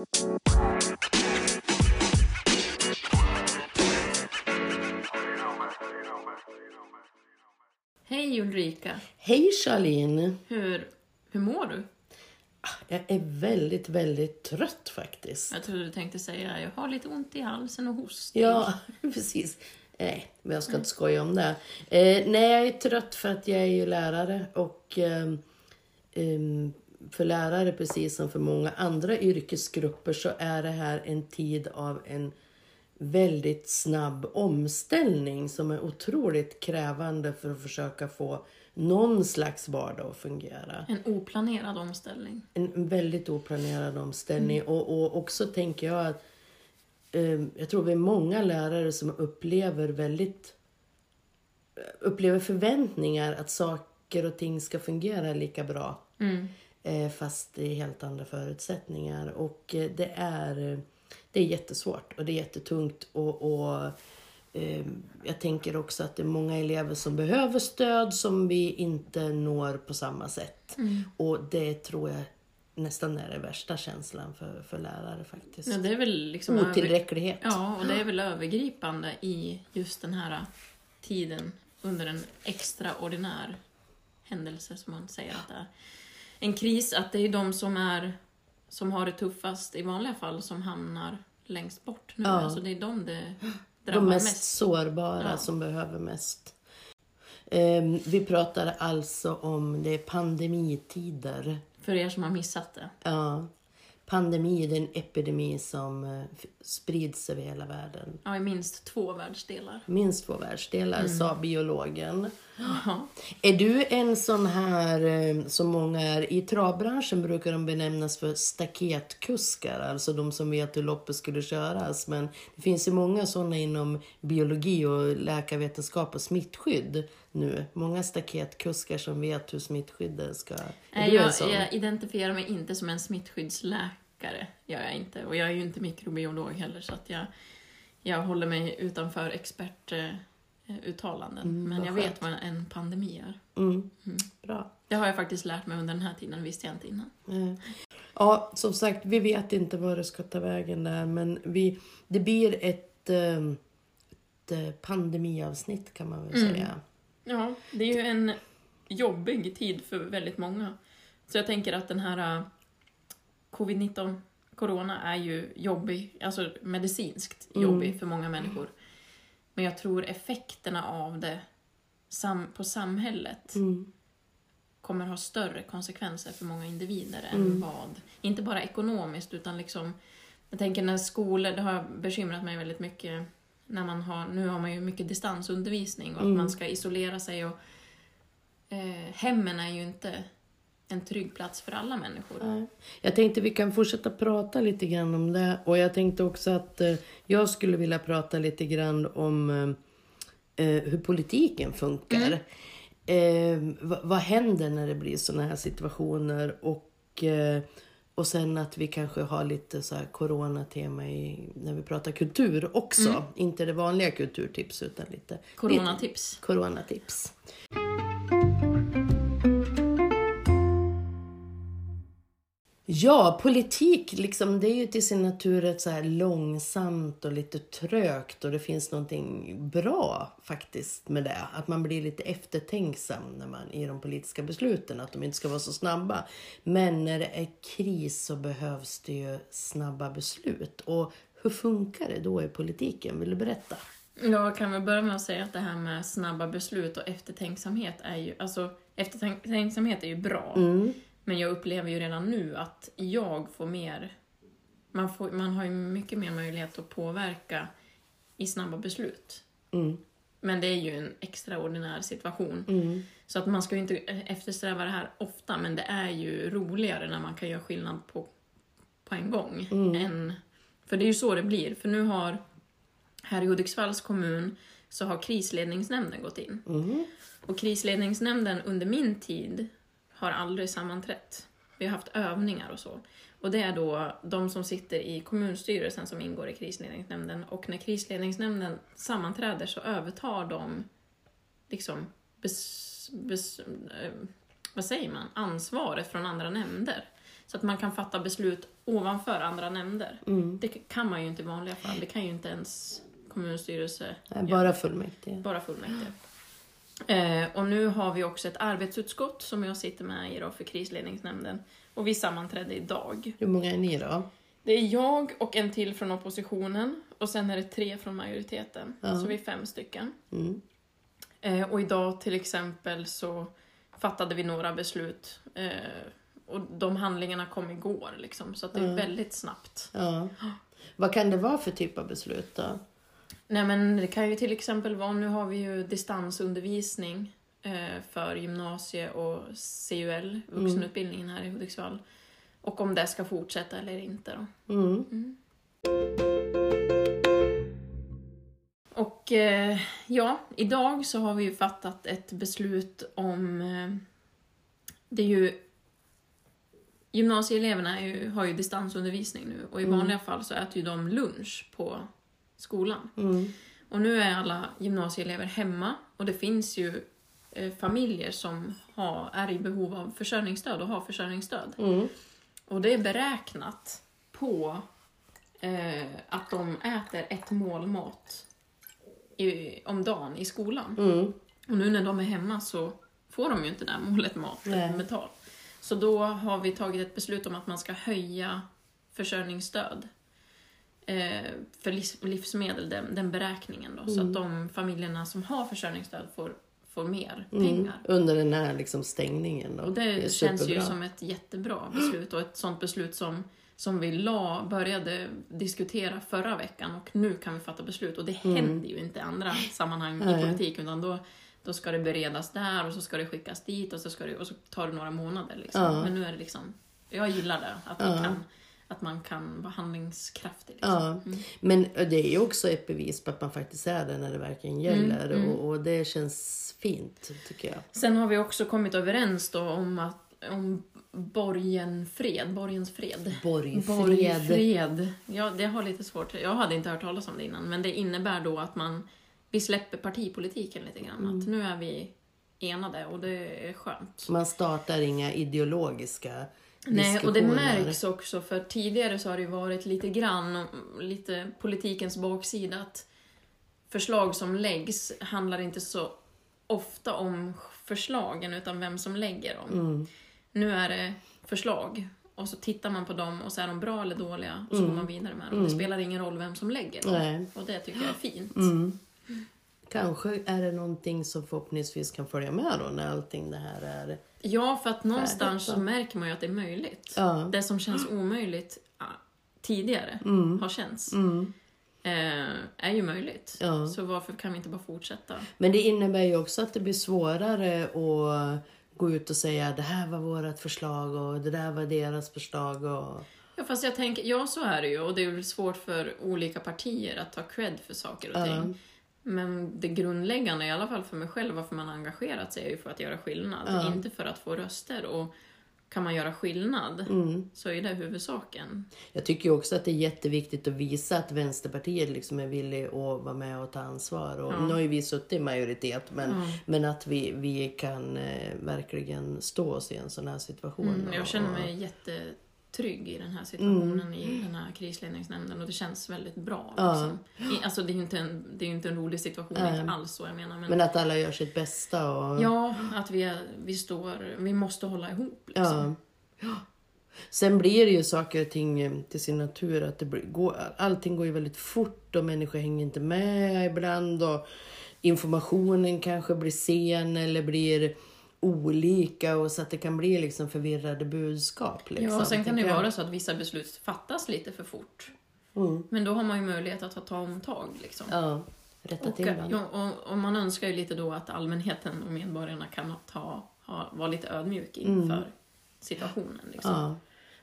Hej Ulrika! Hej Charlene! Hur, hur mår du? Jag är väldigt, väldigt trött faktiskt. Jag trodde du tänkte säga jag har lite ont i halsen och host. Ja, precis. Nej, men jag ska inte skoja om det. Eh, nej, jag är trött för att jag är ju lärare och eh, em, för lärare, precis som för många andra yrkesgrupper, så är det här en tid av en väldigt snabb omställning som är otroligt krävande för att försöka få någon slags vardag att fungera. En oplanerad omställning. en väldigt oplanerad omställning. Och, och också tänker jag att eh, jag tror vi är många lärare som upplever väldigt upplever förväntningar att saker och ting ska fungera lika bra. Eh, fast i helt andra förutsättningar. Och eh, det är, eh, det är jättesvårt och det är jättetungt. Och, och eh, jag tänker också att det är många elever som behöver stöd som vi inte når på samma sätt. Och det tror jag nästan är den värsta känslan för, för lärare faktiskt. Ja, det är väl liksom över- Otillräcklighet. Ja, och det är väl övergripande i just den här tiden under en extraordinär händelse som man säger att det är. En kris, att det är de som är som har det tuffast i vanliga fall som hamnar längst bort nu. Ja. Alltså det är de det drabbar De mest, mest. sårbara Ja. som behöver mest. Ehm, vi pratar alltså om det är pandemitider. För er som har missat det. Ja. Pandemi, det är en epidemi som eh, sprids över hela världen. Ja, i minst två världsdelar. Minst två världsdelar, sa biologen. Ja. Är du en sån här eh, som många är, i travbranschen brukar de benämnas för staketkuskar, alltså de som vet hur loppet skulle köras. Men det finns ju många såna inom biologi och läkarvetenskap och smittskydd nu. Många staketkuskar som vet hur smittskyddet ska... Är Nej, du en jag, sån? jag identifierar mig inte som en smittskyddsläkare. Gör jag inte. Och jag är ju inte mikrobiolog heller så att jag, jag håller mig utanför expertuttalanden. Mm, Men jag skönt. vet vad en pandemi är. Mm. Bra. Det har jag faktiskt lärt mig under den här tiden, visste jag inte innan. Ja, som sagt, vi vet inte var det ska ta vägen där, men vi, det blir ett, eh, ett eh, pandemiavsnitt kan man väl Mm. säga. Ja, det är ju en jobbig tid för väldigt många. Så jag tänker att den här covid-19, corona, är ju jobbig, alltså medicinskt Mm. jobbig för många människor. Men jag tror effekterna av det sam på samhället Mm. kommer ha större konsekvenser för många individer Mm. än vad, inte bara ekonomiskt utan liksom, jag tänker när skolor, det har bekymrat mig väldigt mycket när man har, nu har man ju mycket distansundervisning och Mm. att man ska isolera sig och eh, hemmen är ju inte en trygg plats för alla människor. Jag tänkte vi kan fortsätta prata lite grann om det. Och jag tänkte också att eh, jag skulle vilja prata lite grann om eh, eh, hur politiken funkar. Eh, vad, händer när det blir sådana här situationer? Och, och sen att vi kanske har lite så här coronatema i, när vi pratar kultur också. Inte det vanliga kulturtips utan lite Coronatips. Lite coronatips. Ja, politik liksom, det är ju till sin natur ett så här långsamt och lite trögt och det finns någonting bra faktiskt med det. Att man blir lite eftertänksam när man, i de politiska besluten, att de inte ska vara så snabba. Men när det är kris så behövs det ju snabba beslut. Och hur funkar det då i politiken? Vill du berätta? Jag kan väl börja med att säga att det här med snabba beslut och eftertänksamhet är ju, alltså eftertänksamhet är ju bra. Mm. Men jag upplever ju redan nu att jag får mer... Man, får, man har ju mycket mer möjlighet att påverka i snabba beslut. Mm. Men det är ju en extraordinär situation. Mm. Så att man ska ju inte eftersträva det här ofta, men det är ju roligare när man kan göra skillnad på, på en gång. Än, för det är ju så det blir. För nu har, här i Hudiksvalls kommun, så har krisledningsnämnden gått in. Mm. Och krisledningsnämnden under min tid har aldrig sammanträtt. Vi har haft övningar och så. Och det är då de som sitter i kommunstyrelsen som ingår i krisledningsnämnden. Och när krisledningsnämnden sammanträder så övertar de liksom bes, bes, eh, vad säger man? ansvaret från andra nämnder. Så att man kan fatta beslut ovanför andra nämnder. Mm. Det kan man ju inte i vanliga fall. Det kan ju inte ens kommunstyrelse bara fullmäktige. bara fullmäktige. Eh, och nu har vi också ett arbetsutskott som jag sitter med i då för krisledningsnämnden. Och vi sammanträdde idag. Hur många är ni då? Det är jag och en till från oppositionen och sen är det tre från majoriteten. Ja. Så vi är fem stycken. Mm. Eh, och idag till exempel så fattade vi några beslut. Eh, och de handlingarna kom igår liksom, så det är Ja. väldigt snabbt. Ja. Vad kan det vara för typ av beslut då? Nej men det kan ju till exempel vara, nu har vi ju distansundervisning eh, för gymnasie och CUL, vuxenutbildningen här i Hudiksvall. Och om det ska fortsätta eller inte då. Mm. Och eh, ja, idag så har vi ju fattat ett beslut om... Eh, det är ju... Gymnasieeleverna är ju, har ju distansundervisning nu och i vanliga fall så äter ju de lunch på skolan. Mm. Och nu är alla gymnasieelever hemma och det finns ju eh, familjer som har, är i behov av försörjningsstöd och har försörjningsstöd. Mm. Och det är beräknat på eh, att de äter ett mål mat i, om dagen i skolan. Mm. Och nu när de är hemma så får de ju inte det här målet mat Nej. betalt. Så då har vi tagit ett beslut om att man ska höja försörjningsstöd eh, för livs, livsmedel, den, den beräkningen då. Så att de familjerna som har försörjningsstöd får, får mer Mm. pengar. Under den här liksom stängningen då. Och det, är känns ju superbra. som ett jättebra beslut och ett sånt beslut som, som vi la, började diskutera förra veckan och nu kan vi fatta beslut och det händer ju inte i andra sammanhang i Mm. Politik utan då, då ska det beredas där och så ska det skickas dit och så, ska det, och så tar det några månader. Liksom. Ja. Men nu är det liksom, jag gillar det, att, Ja. man, kan, att man kan vara handlingskraftig. Liksom. Ja, men det är ju också ett bevis på att man faktiskt är där när det verkligen gäller Mm, Och, och det känns fint tycker jag. Sen har vi också kommit överens då om att om borgenfred, borgens fred. Borgfred. Borgfred. Ja, det har lite svårt. Jag hade inte hört talas om det innan, men det innebär då att man vi släpper partipolitiken lite grann. Att nu är vi enade och det är skönt. Man startar inga ideologiska Nej, och det märks också för tidigare så har det ju varit lite grann lite politikens baksida att förslag som läggs handlar inte så ofta om förslagen utan vem som lägger dem. Mm. Nu är det förslag och så tittar man på dem och så är de bra eller dåliga och så går man vidare med dem. Det spelar ingen roll vem som lägger dem. Mm. Nej. Och det tycker jag är fint. Mm. Kanske är det någonting som förhoppningsvis kan följa med då när allting det här är... Ja, för att någonstans då. så märker man ju att det är möjligt. Ja. Det som känns omöjligt tidigare har känts. Mm. eh, är ju möjligt. Ja. Så varför kan vi inte bara fortsätta? Men det innebär ju också att det blir svårare att gå ut och säga det här var vårt förslag och det där var deras förslag. Och... Ja, fast jag tänker, ja så är det ju och det är väl svårt för olika partier att ta cred för saker och ting. Men det grundläggande, i alla fall för mig själv, varför man har engagerat sig är ju för att göra skillnad. Ja. Inte för att få röster. Och kan man göra skillnad Mm. så är det huvudsaken. Jag tycker också att det är jätteviktigt att visa att Vänsterpartiet liksom är villig att vara med och ta ansvar. Och Ja. Nu har ju vi suttit i majoritet men, Ja. men att vi, vi kan eh, verkligen stå oss i en sån här situation. Mm, jag och- känner mig jättetrygg i den här situationen i den här krisledningsnämnden och det känns väldigt bra. Ja. Liksom. I, alltså det är ju inte en, det är inte en rolig situation, är inte alls så jag menar. Men, Men att alla gör sitt bästa. Och... ja, att vi, vi står, vi måste hålla ihop liksom. Ja. Sen blir det ju saker och ting eh, till sin natur. Att det blir, går, allting går ju väldigt fort och människor hänger inte med ibland. Och informationen kanske blir sen eller blir olika och så att det kan bli liksom förvirrade budskap. Liksom, Ja, och sen kan det ju vara så att vissa beslut fattas lite för fort. Mm. Men då har man ju möjlighet att ta omtag. Liksom. Ja, rätta och, till ja, och, och man önskar ju lite då att allmänheten och medborgarna kan ta, ha, vara lite ödmjuk inför situationen. Liksom. Mm. Ja.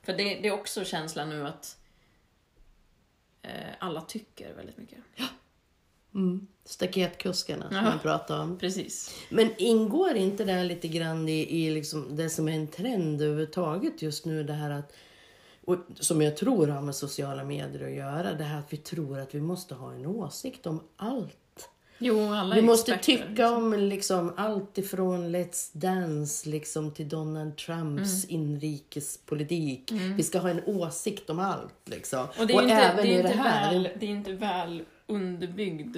För det, det är också känslan nu att eh, alla tycker väldigt mycket. Mm. Staketkuskarna som man pratar om. Precis. Men ingår inte det här lite grann i, i liksom det som är en trend överhuvudtaget just nu? Det här att, och som jag tror har med sociala medier att göra. Det här att vi tror att vi måste ha en åsikt om allt. Jo, alla Vi måste experter, tycka liksom. om liksom allt ifrån Let's Dance liksom, till Donald Trumps Mm. inrikespolitik. Vi ska ha en åsikt om allt. Liksom. Och det är, inte, även det, inte här. det är inte väl underbyggd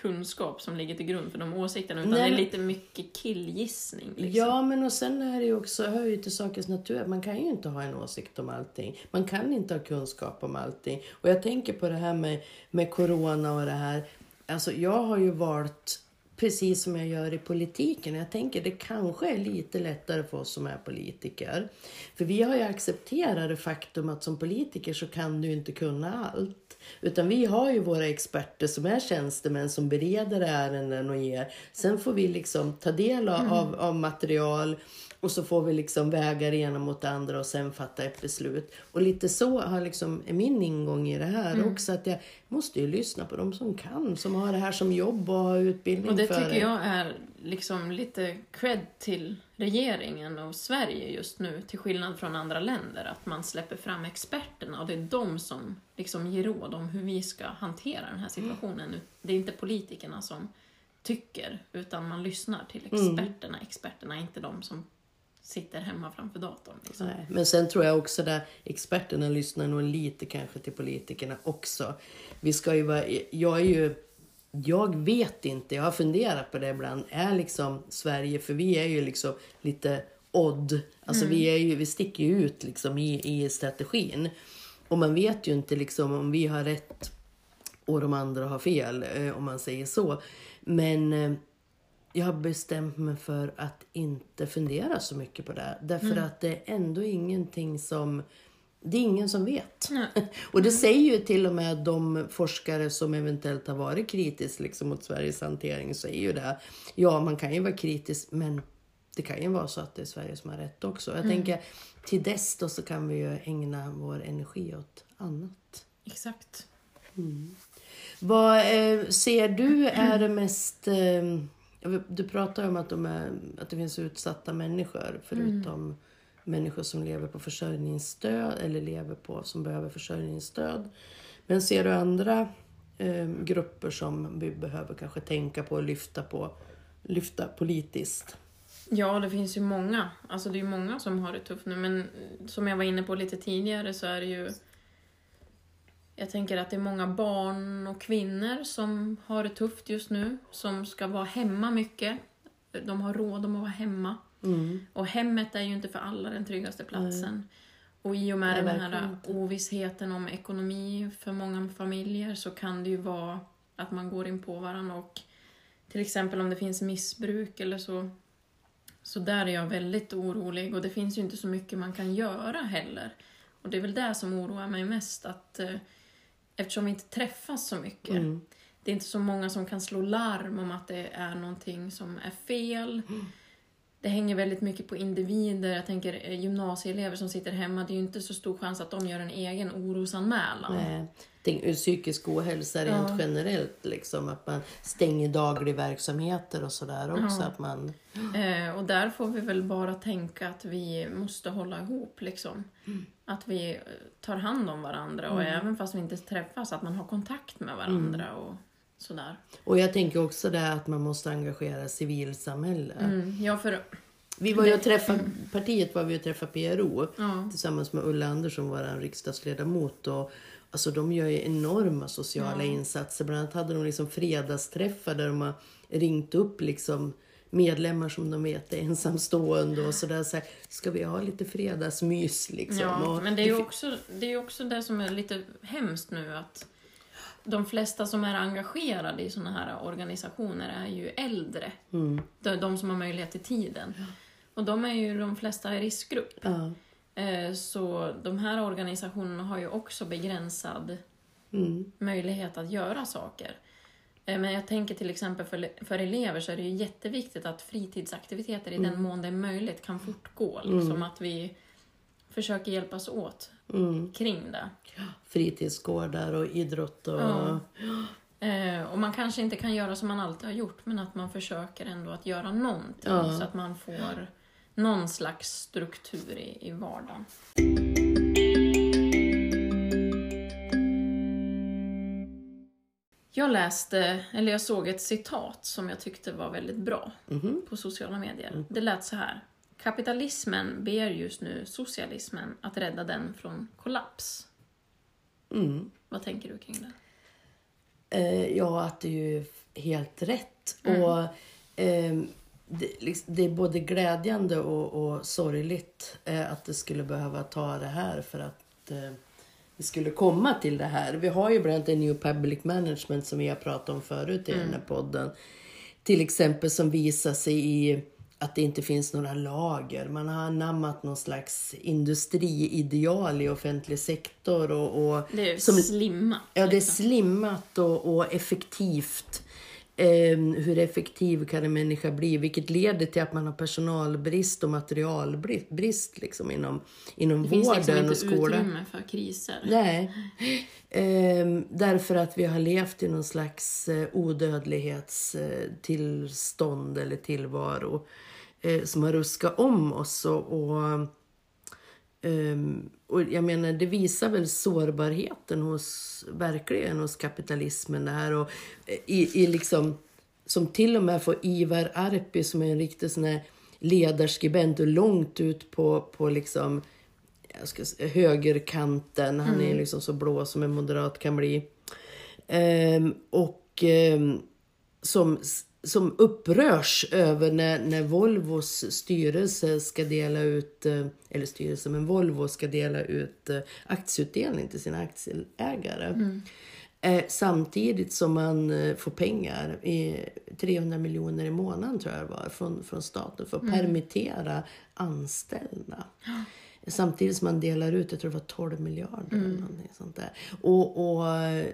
kunskap som ligger till grund för de åsikterna, utan Nej, det är lite mycket killgissning. Liksom. Ja, men och sen är det ju också, hör ju till sakens natur, man kan ju inte ha en åsikt om allting. Man kan inte ha kunskap om allting. Och jag tänker på det här med, med corona och det här. Alltså jag har ju valt precis som jag gör i politiken. Jag tänker det kanske är lite lättare för oss som är politiker. För vi har ju accepterat det faktum att som politiker så kan du inte kunna allt. Utan vi har ju våra experter som är tjänstemän som bereder ärenden och ger. Sen får vi liksom ta del av, av, av material och så får vi liksom väga det ena mot det andra och sen fatta ett beslut. Och lite så har liksom, är min ingång i det här också. Att jag måste ju lyssna på de som kan, som har det här som jobb och har utbildning Och det för tycker jag är liksom lite cred till regeringen och Sverige just nu, till skillnad från andra länder, att man släpper fram experterna och det är de som liksom ger råd om hur vi ska hantera den här situationen. Det är inte politikerna som tycker, utan man lyssnar till experterna. Experterna är inte de som sitter hemma framför datorn. Liksom. Nej, men sen tror jag också att experterna lyssnar nog lite kanske till politikerna också. Vi ska ju vara, jag är ju, jag vet inte, jag har funderat på det ibland, är liksom Sverige, för vi är ju liksom lite odd, alltså vi, är ju, vi sticker ju ut liksom i, i strategin. Och man vet ju inte liksom om vi har rätt och de andra har fel, eh, om man säger så. Men eh, jag har bestämt mig för att inte fundera så mycket på det. Därför att det är ändå ingenting som... Det är ingen som vet. Nej. Och det säger ju till och med de forskare som eventuellt har varit kritiska liksom, mot Sveriges hantering. Säger ju det. Ja, man kan ju vara kritisk, men det kan ju vara så att det är Sverige som har rätt också. Jag tänker, till dess då så kan vi ju ägna vår energi åt annat. Exakt. Vad eh, ser du är det mest... Eh, du pratar om att, de är, att det finns utsatta människor förutom människor som lever på försörjningsstöd eller lever på som behöver försörjningsstöd. Men ser du andra eh, grupper som vi behöver kanske tänka på och lyfta på lyfta politiskt? Ja, det finns ju många. Alltså det är många som har det tufft nu, men som jag var inne på lite tidigare så är det ju... Jag tänker att det är många barn och kvinnor som har det tufft just nu, som ska vara hemma mycket. De har råd om att vara hemma. Mm. Och hemmet är ju inte för alla den tryggaste platsen. Och i och med Nej, den här inte. ovissheten om ekonomi för många familjer så kan det ju vara att man går in på varandra och till exempel om det finns missbruk eller så. Så där är jag väldigt orolig och det finns ju inte så mycket man kan göra heller. Och det är väl det som oroar mig mest att eh, eftersom vi inte träffas så mycket Mm. det är inte så många som kan slå larm om att det är någonting som är fel. Det hänger väldigt mycket på individer. Jag tänker eh, gymnasieelever som sitter hemma, det är ju inte så stor chans att de gör en egen orosanmälan. Nej. Tänk, ur psykisk ohälsa rent Ja. generellt, liksom, att man stänger daglig verksamheter och sådär också. Ja. Att man, Eh, och där får vi väl bara tänka att vi måste hålla ihop liksom. Att vi tar hand om varandra och även fast vi inte träffas, att man har kontakt med varandra och sådär. och jag tänker också det att man måste engagera civilsamhälle. Mm. Ja, för... Vi var ju och träffade, partiet var vi och träffade PRO Ja. tillsammans med Ulla Andersson, vår riksdagsledamot. Och, alltså, de gör ju enorma sociala insatser. Bland annat hade de liksom fredagsträffar där de har ringt upp liksom medlemmar som de vet är ensamstående och sådär. Så här, ska vi ha lite fredagsmys liksom? Ja, men det är ju också det, är också det som är lite hemskt nu att de flesta som är engagerade i såna här organisationer är ju äldre. Mm. De, de som har möjlighet till tiden. Och de är ju de flesta i riskgrupp. Ja. Eh, Så de här organisationerna har ju också begränsad Mm. möjlighet att göra saker. Eh, Men jag tänker till exempel för, för elever så är det ju jätteviktigt att fritidsaktiviteter i den mån det är möjligt kan fortgå. Liksom att vi försöker hjälpas åt Mm. kring det. Fritidsgårdar och idrott och... Ja. Eh, och man kanske inte kan göra som man alltid har gjort men att man försöker ändå att göra någonting Ja. så att man får någon slags struktur i, i vardagen. Jag läste, eller jag såg ett citat som jag tyckte var väldigt bra Mhm. på sociala medier. Det lät så här. Kapitalismen ber just nu socialismen att rädda den från kollaps. Mm. Vad tänker du kring det? Eh, ja, att det är ju helt rätt. Mm. Och ehm, det, liksom, det är både glädjande och, och sorgligt eh, att det skulle behöva ta det här för att eh, vi skulle komma till det här. Vi har ju bland annat en New Public Management som vi har pratat om förut i den här podden. Till exempel som visar sig i att det inte finns några lager. Man har anammat någon slags industriideal i offentlig sektor. Och, och Det är som- slimmat. Ja, det är liksom. slimmat och, och effektivt. Ehm, hur effektiv kan en människa bli? Vilket leder till att man har personalbrist och materialbrist liksom, inom, inom Det finns vården liksom inte och skolan. utrymme för kriser. Nej. Ehm, därför att vi har levt i någon slags eh, odödlighetstillstånd eller tillvaro eh, som har ruskat om oss. Och, och, ehm, och jag menar, det visar väl sårbarheten hos, verkligen hos kapitalismen det här. Och eh, i, i liksom, som till och med får Ivar Arpi som är en riktig sån här ledarskribent och långt ut på, på liksom jag ska säga, högerkanten. Han är liksom så blå som en moderat kan bli. Ehm, och ehm, som, som upprörs över när, när Volvos styrelse ska dela ut, eh, eller styrelse, men Volvo ska dela ut eh, aktieutdelning till sina aktieägare. Eh, samtidigt som man får pengar, i 300 miljoner i månaden tror jag det var, från, från staten för att permittera anställda. Samtidigt som man delar ut, jag tror det var 12 miljarder eller någonting sånt där. Och, och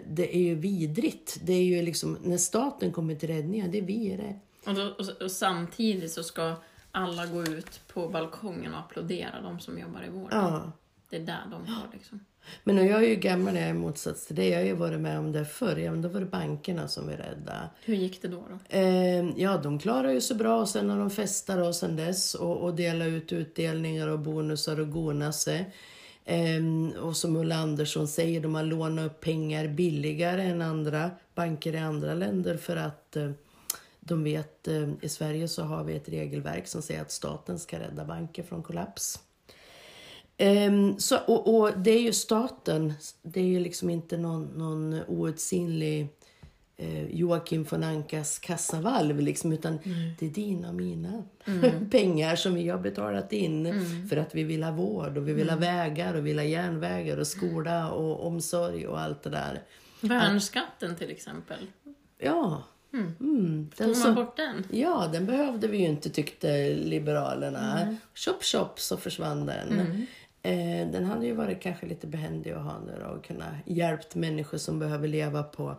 det är ju vidrigt. Det är ju liksom, när staten kommer till räddningen, det är vi det. Och, då, och, och samtidigt så ska alla gå ut på balkongen och applådera de som jobbar i vården. Ja. Det är där de får liksom. Men jag är ju gammal, jag är i motsats till det. Jag har ju varit med om det förr. Ja, men då var det bankerna som vi räddade. Hur gick det då? då? Eh, ja, de klarar ju så bra. Och sen har de festat och sen dess och, och delat ut utdelningar och bonusar och gonat sig. Eh, och som Ulla Andersson säger, de har lånat upp pengar billigare än andra banker i andra länder för att eh, de vet, eh, i Sverige så har vi ett regelverk som säger att staten ska rädda banker från kollaps. Ehm, så, och, och det är ju staten, det är ju liksom inte någon, någon outsinlig eh, Joakim von Ankas kassavalv, liksom, utan det är dina och mina pengar som vi har betalat in för att vi vill ha vård och vi vill ha vägar och vi vill ha järnvägar och skola och omsorg och allt det där. Värnskatten till exempel. Ja. Mm. Den Tog man bort den? Ja, den behövde vi ju inte tyckte Liberalerna. Chop chop så försvann den. Eh, den hade ju varit kanske lite behändig att ha nu då, och kunna hjälpt människor som behöver leva på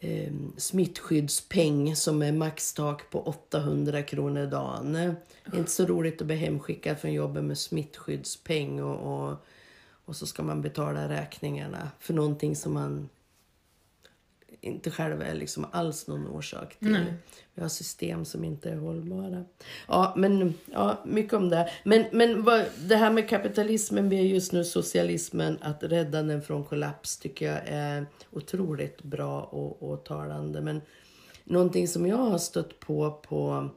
eh, smittskyddspeng som är maxtak på 800 kronor dagen. Det är inte så roligt att bli hemskickad från jobbet med smittskyddspeng och, och, och så ska man betala räkningarna för någonting som man inte själv är liksom alls någon orsak till. Nej. Vi har system som inte är hållbara. Ja, men ja, mycket om det. Men, men vad, det här med kapitalismen blir just nu socialismen, att rädda den från kollaps tycker jag är otroligt bra och, och talande. Men någonting som jag har stött på på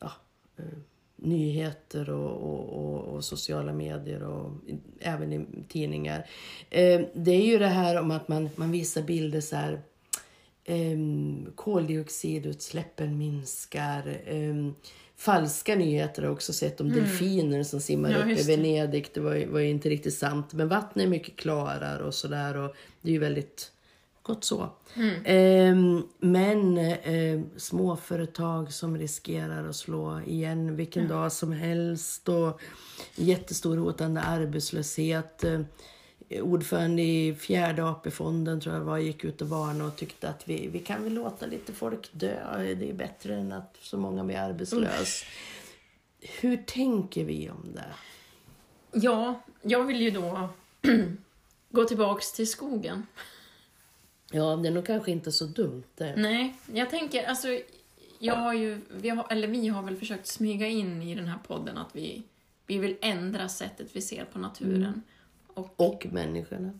ja, eh, nyheter och, och, och, och sociala medier och även i tidningar. Eh, det är ju det här om att man, man visar bilder så här um, koldioxidutsläppen minskar. ehm, falska nyheter har jag också sett om delfiner som simmar Ja, upp i. Venedig. Det var, ju- var ju inte riktigt sant. Men vattnet är mycket klarare och sådär. Och det är ju väldigt gott så. Ehm, men eh, småföretag som riskerar att slå igen vilken dag som helst. Och jättestor hotande arbetslöshet. Eh, ordförande i fjärde AP-fonden tror jag var, gick ut och varnade och tyckte att vi, vi kan väl låta lite folk dö. Det är bättre än att så många blir arbetslös. Hur tänker vi om det? Ja, jag vill ju då gå tillbaks till skogen. Ja, det är nog kanske inte så dumt det. Nej, jag tänker, alltså, jag har ju, vi har, eller vi har väl försökt smyga in i den här podden att vi, vi vill ändra sättet vi ser på naturen. Och, Och människorna.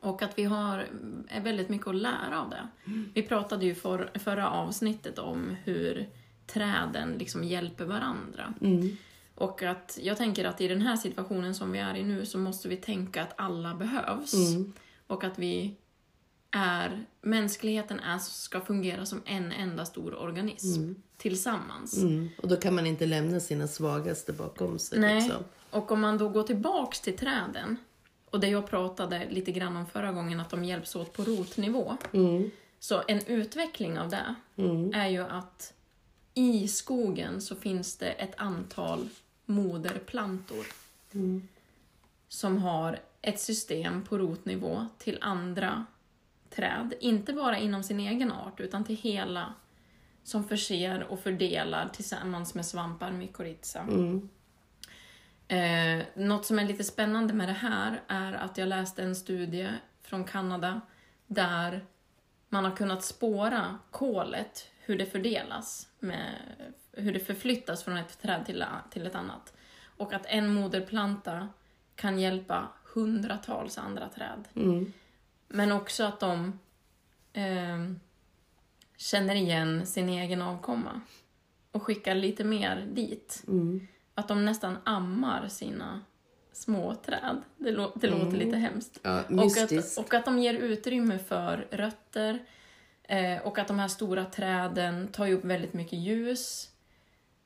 Och att vi har är väldigt mycket att lära av det. Vi pratade ju för, förra avsnittet om hur träden liksom hjälper varandra. Mm. Och att jag tänker att i den här situationen som vi är i nu så måste vi tänka att alla behövs. Mm. Och att vi är, mänskligheten är, ska fungera som en enda stor organism. Tillsammans. Mm. Och då kan man inte lämna sina svagaste bakom sig. Nej. Liksom. Och om man då går tillbaks till träden, och det jag pratade lite grann om förra gången, att de hjälps åt på rotnivå. Mm. Så en utveckling av det Mm. är ju att i skogen så finns det ett antal moderplantor Mm. som har ett system på rotnivå till andra träd. Inte bara inom sin egen art, utan till hela som förser och fördelar tillsammans med svampar, mykorrhiza. Mm. Eh, något som är lite spännande med det här är att jag läste en studie från Kanada där man har kunnat spåra kolet, hur det fördelas, med, hur det förflyttas från ett träd till, till ett annat. Och att en moderplanta kan hjälpa hundratals andra träd. Mm. Men också att de eh, känner igen sin egen avkomma och skickar lite mer dit. Mm. Att de nästan ammar sina små träd. Det, lå- det låter lite hemskt. Ja, Och att, och att de ger utrymme för rötter. Eh, och att de här stora träden tar ju upp väldigt mycket ljus.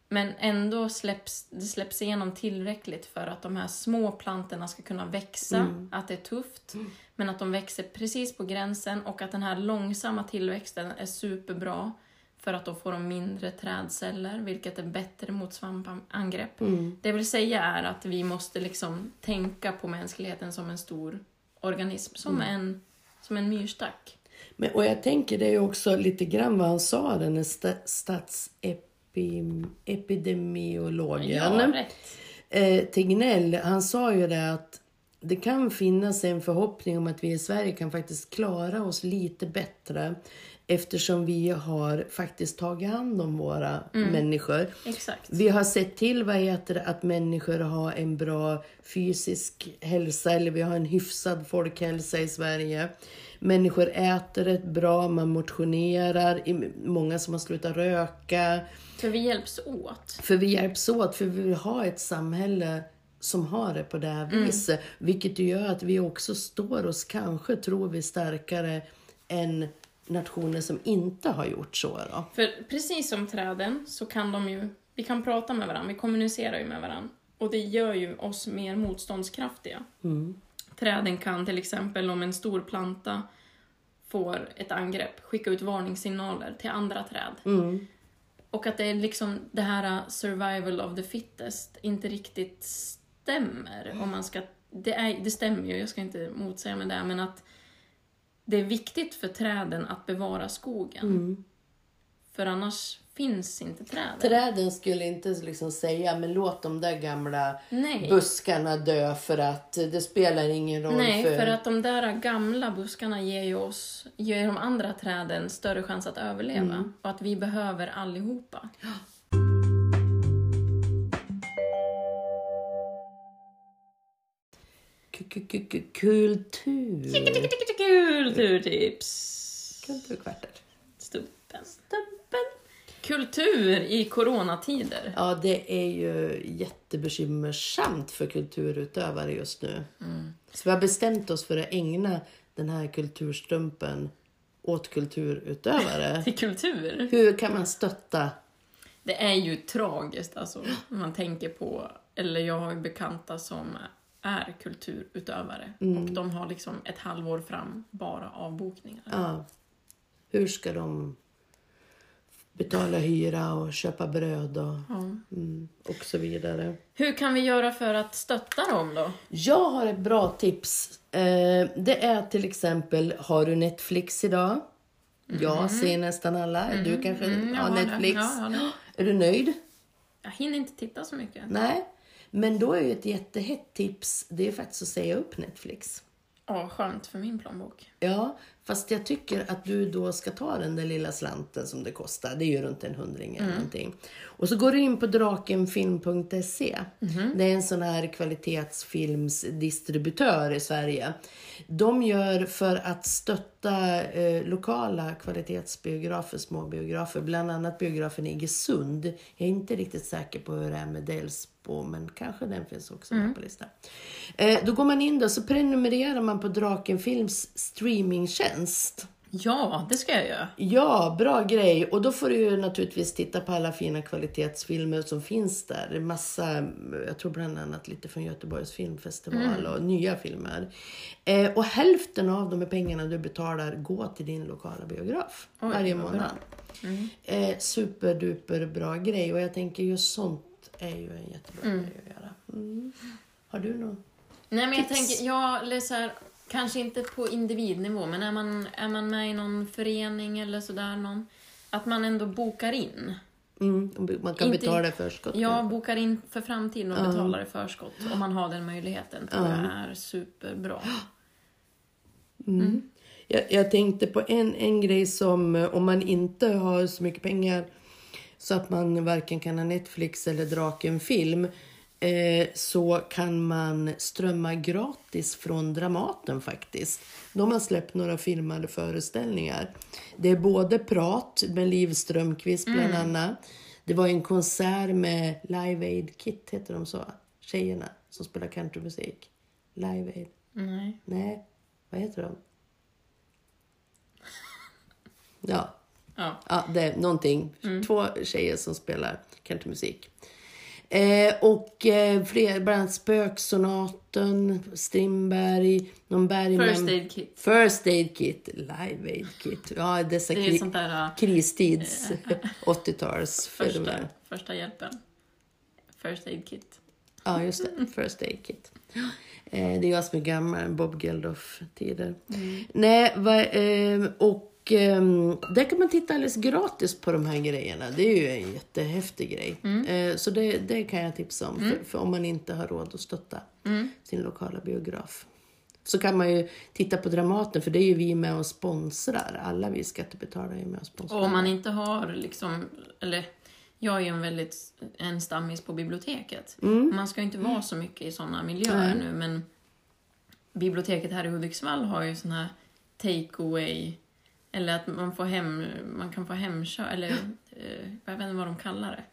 Men ändå släpps det släpps igenom tillräckligt för att de här små plantorna ska kunna växa. Mm. Att det är tufft. Men att de växer precis på gränsen och att den här långsamma tillväxten är superbra. För att då får de mindre trädceller, vilket är bättre mot svampangrepp. Mm. Det vill säga är att vi måste liksom tänka på mänskligheten som en stor organism, som, Mm. en, som en myrstack. Men, och jag tänker det är också lite grann vad han sa, den statsepidemiologen. Ja, rätt. eh, Tegnell, han sa ju det att det kan finnas en förhoppning om att vi i Sverige kan faktiskt klara oss lite bättre eftersom vi har faktiskt tagit hand om våra människor. Exakt. Vi har sett till vad heter det, att människor har en bra fysisk hälsa eller vi har en hyfsad folkhälsa i Sverige. Människor äter rätt bra, man motionerar, många som har slutat röka. För vi hjälps åt. För vi hjälps åt, för vi vill ha ett samhälle som har det på det här viset. Vilket ju gör att vi också står oss, kanske tror vi, starkare än nationer som inte har gjort så. Då. För precis som träden så kan de ju, vi kan prata med varandra, vi kommunicerar ju med varandra. Och det gör ju oss mer motståndskraftiga. Mm. Träden kan till exempel om en stor planta får ett angrepp skicka ut varningssignaler till andra träd. Mm. Och att det är liksom det här uh, survival of the fittest inte riktigt stämmer. Om man ska, det, är, det stämmer ju, jag ska inte motsäga med det, men att det är viktigt för träden att bevara skogen. Mm. För annars finns inte träden. Träden skulle inte liksom säga, men låt de där gamla Nej. buskarna dö för att det spelar ingen roll Nej, för... för att de där gamla buskarna ger ju oss, ger de andra träden större chans att överleva. Mm. Och att vi behöver allihopa. Kultur. Kulturtips! Kulturkvarter. Stumpen. Kultur i coronatider. Ja, det är ju jättebekymmersamt för kulturutövare just nu. Så vi har bestämt oss för att ägna den här kulturstumpen åt kulturutövare. Till kultur. Hur kan man stötta? Det är ju tragiskt alltså. Om man tänker på, eller jag har ju bekanta som är kulturutövare. Och de har liksom ett halvår fram bara avbokningar. Ja, hur ska de betala hyra och köpa bröd och, Ja. mm, och så vidare. Hur kan vi göra för att stötta dem då? Jag har ett bra tips. Eh, det är till exempel, har du Netflix idag? Jag ser nästan alla. Du kanske Mm, har har. Netflix? Ja, jag har. Är du nöjd? Jag hinner inte titta så mycket. Nej. Men då är ju ett jättehett tips, det är faktiskt att säga upp Netflix. Ja, skönt för min plånbok. Ja, fast jag tycker att du då ska ta den där lilla slanten som det kostar. Det är ju runt en hundring eller någonting. Och så går du in på drakenfilm.se. Det är en sån här kvalitetsfilmsdistributör i Sverige. De gör för att stötta eh, lokala kvalitetsbiografer, små biografer, bland annat biografen i Iggesund. Jag är inte riktigt säker på hur det är med Delsbo, men kanske den finns också med på listan. Eh, då går man in då, så prenumererar man på Drakenfilms streamingtjänst. Ja, det ska jag göra. Ja, bra grej. Och då får du ju naturligtvis titta på alla fina kvalitetsfilmer som finns där. Det är massa, jag tror bland annat lite från Göteborgs filmfestival och nya filmer. Eh, och hälften av de pengarna du betalar går till din lokala biograf Oj, varje månad. Eh, superduper bra grej. Och jag tänker just sånt är ju en jättebra grej att göra. Mm. Har du något? Nej, men jag Tips. tänker, jag läser kanske inte på individnivå, men är man, är man med i någon förening eller sådär, någon, att man ändå bokar in. Mm, man kan Inte- betala i förskott. Jag bokar in för framtiden och betalar i förskott om man har den möjligheten. tror jag är superbra. Jag, jag tänkte på en, en grej som eh, om man inte har så mycket pengar så att man varken kan ha Netflix eller Drakenfilm eh, så kan man strömma gratis från Dramaten faktiskt. De har släppt några filmade föreställningar. Det är både prat med Liv Strömquist bland annat. Det var en konsert med Live Aid Kit, heter de så? Tjejerna som spelar countrymusik. Live Aid. Nej. Nej, vad heter de? Ja, Ja. ja det är någonting. Två tjejer som spelar countrymusik. Eh, och eh, fler, bland annat Spöksonaten, Strindberg, någon Bergman. First aid kit. First Aid Kit, Live Aid Kit. Ja, dessa Det är kri- där kristids 80-tals första, första hjälpen. First aid kit. Ja, just det. First Aid Kit. Eh, det är jag som är gammal, Bob Geldof-tider. Nej, va, eh, och eh, där kan man titta alldeles gratis på de här grejerna. Det är ju en jättehäftig grej. Eh, så det, det kan jag tipsa om, för, för om man inte har råd att stötta sin lokala biograf. Så kan man ju titta på Dramaten, för det är ju vi med och sponsrar. Alla vi skattebetalare är med och sponsrar. Och om man inte har liksom, eller jag är ju en väldigt en stammis på biblioteket. Man ska ju inte vara så mycket i sådana miljöer nu men biblioteket här i Hudiksvall har ju sån här take away eller att man får hem, man kan få hemkör eller eh, jag vet inte vad de kallar det.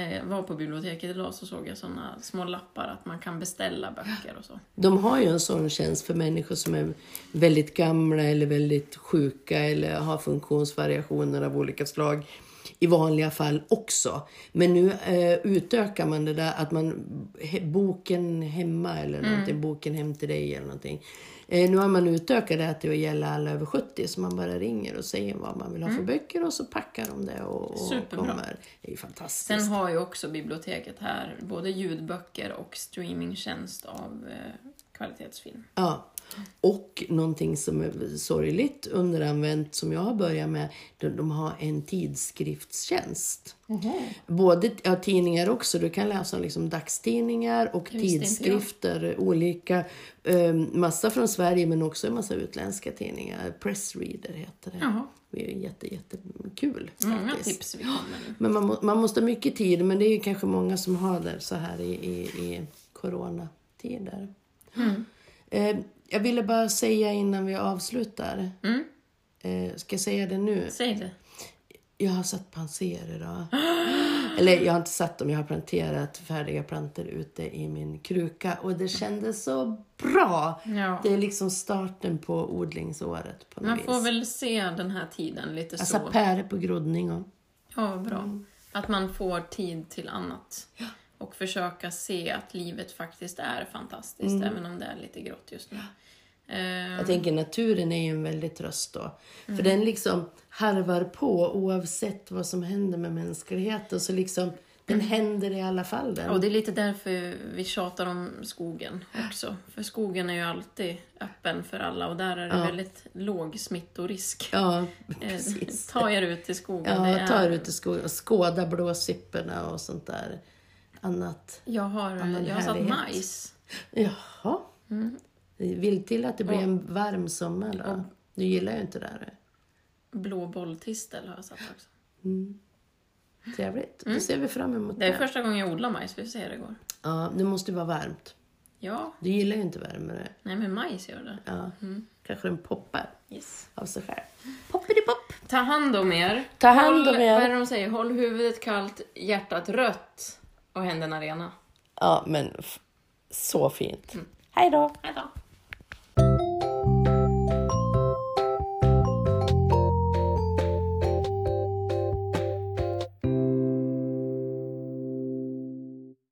Eh, jag var på biblioteket idag så såg jag sådana små lappar att man kan beställa böcker och så. De har ju en sån tjänst för människor som är väldigt gamla eller väldigt sjuka eller har funktionsvariationer av olika slag i vanliga fall också. Men nu eh, utökar man det där att man he, boken hemma eller någonting, boken hem till dig eller någonting. Eh, nu har man utökat det till att gälla alla över 70 så man bara ringer och säger vad man vill ha för böcker och så packar de det och, och Superbra. kommer. Det är ju fantastiskt. Sen har ju också biblioteket här både ljudböcker och streamingtjänst av eh, kvalitetsfilm. Ja. Och någonting som är sorgligt underanvänt som jag har börjat med, de, de har en tidskriftstjänst. Både ja, tidningar också, du kan läsa liksom dagstidningar och inte tidskrifter, olika, eh, massa från Sverige men också en massa utländska tidningar. Pressreader heter det. Jaha. Det är jätte, jättekul Många faktiskt. nu. Men man, må, man måste ha mycket tid, men det är ju kanske många som har det så här i, i, i coronatider. Eh, jag ville bara säga innan vi avslutar. Mm. Eh, ska jag säga det nu? Säg det. Jag har satt panser idag. Eller jag har inte satt dem, jag har planterat färdiga plantor ute i min kruka. Och det kändes så bra! Ja. Det är liksom starten på odlingsåret på något Man vis. får väl se den här tiden lite Jag så. satt päror på groddning och... Ja, bra. Att man får tid till annat. Och försöka se att livet faktiskt är fantastiskt, även om det är lite grått just nu. Jag tänker naturen är ju en väldig tröst då. Mm. För den liksom harvar på oavsett vad som händer med mänskligheten. Så liksom, den händer i alla fall. Den. Och det är lite därför vi tjatar om skogen också. För skogen är ju alltid öppen för alla och där är det Ja. väldigt låg smittorisk. Ja, Eh, precis. Ta er ut till skogen. Ja, det ta er är... ut i skogen och skåda blåsipporna och sånt där annat. Jag har, jag har satt majs. Jaha. Mm. Vill till att det blir en varm sommar då. Du gillar ju inte det här. Blå bolltistel har jag satt också. Trevligt. Då ser vi fram emot Det är det. första gången jag odlar majs, vi får se hur det går. Ja, det måste vara varmt. Ja, Du gillar ju inte värme. nej men majs gör det. Ja. Kanske den poppar Yes. av sig själv. Poppidi-pop! Ta hand om er. Ta hand om Håll, er. Vad är det de säger? Håll huvudet kallt, hjärtat rött och händerna rena. Ja, men så fint. Hej då! Hej då.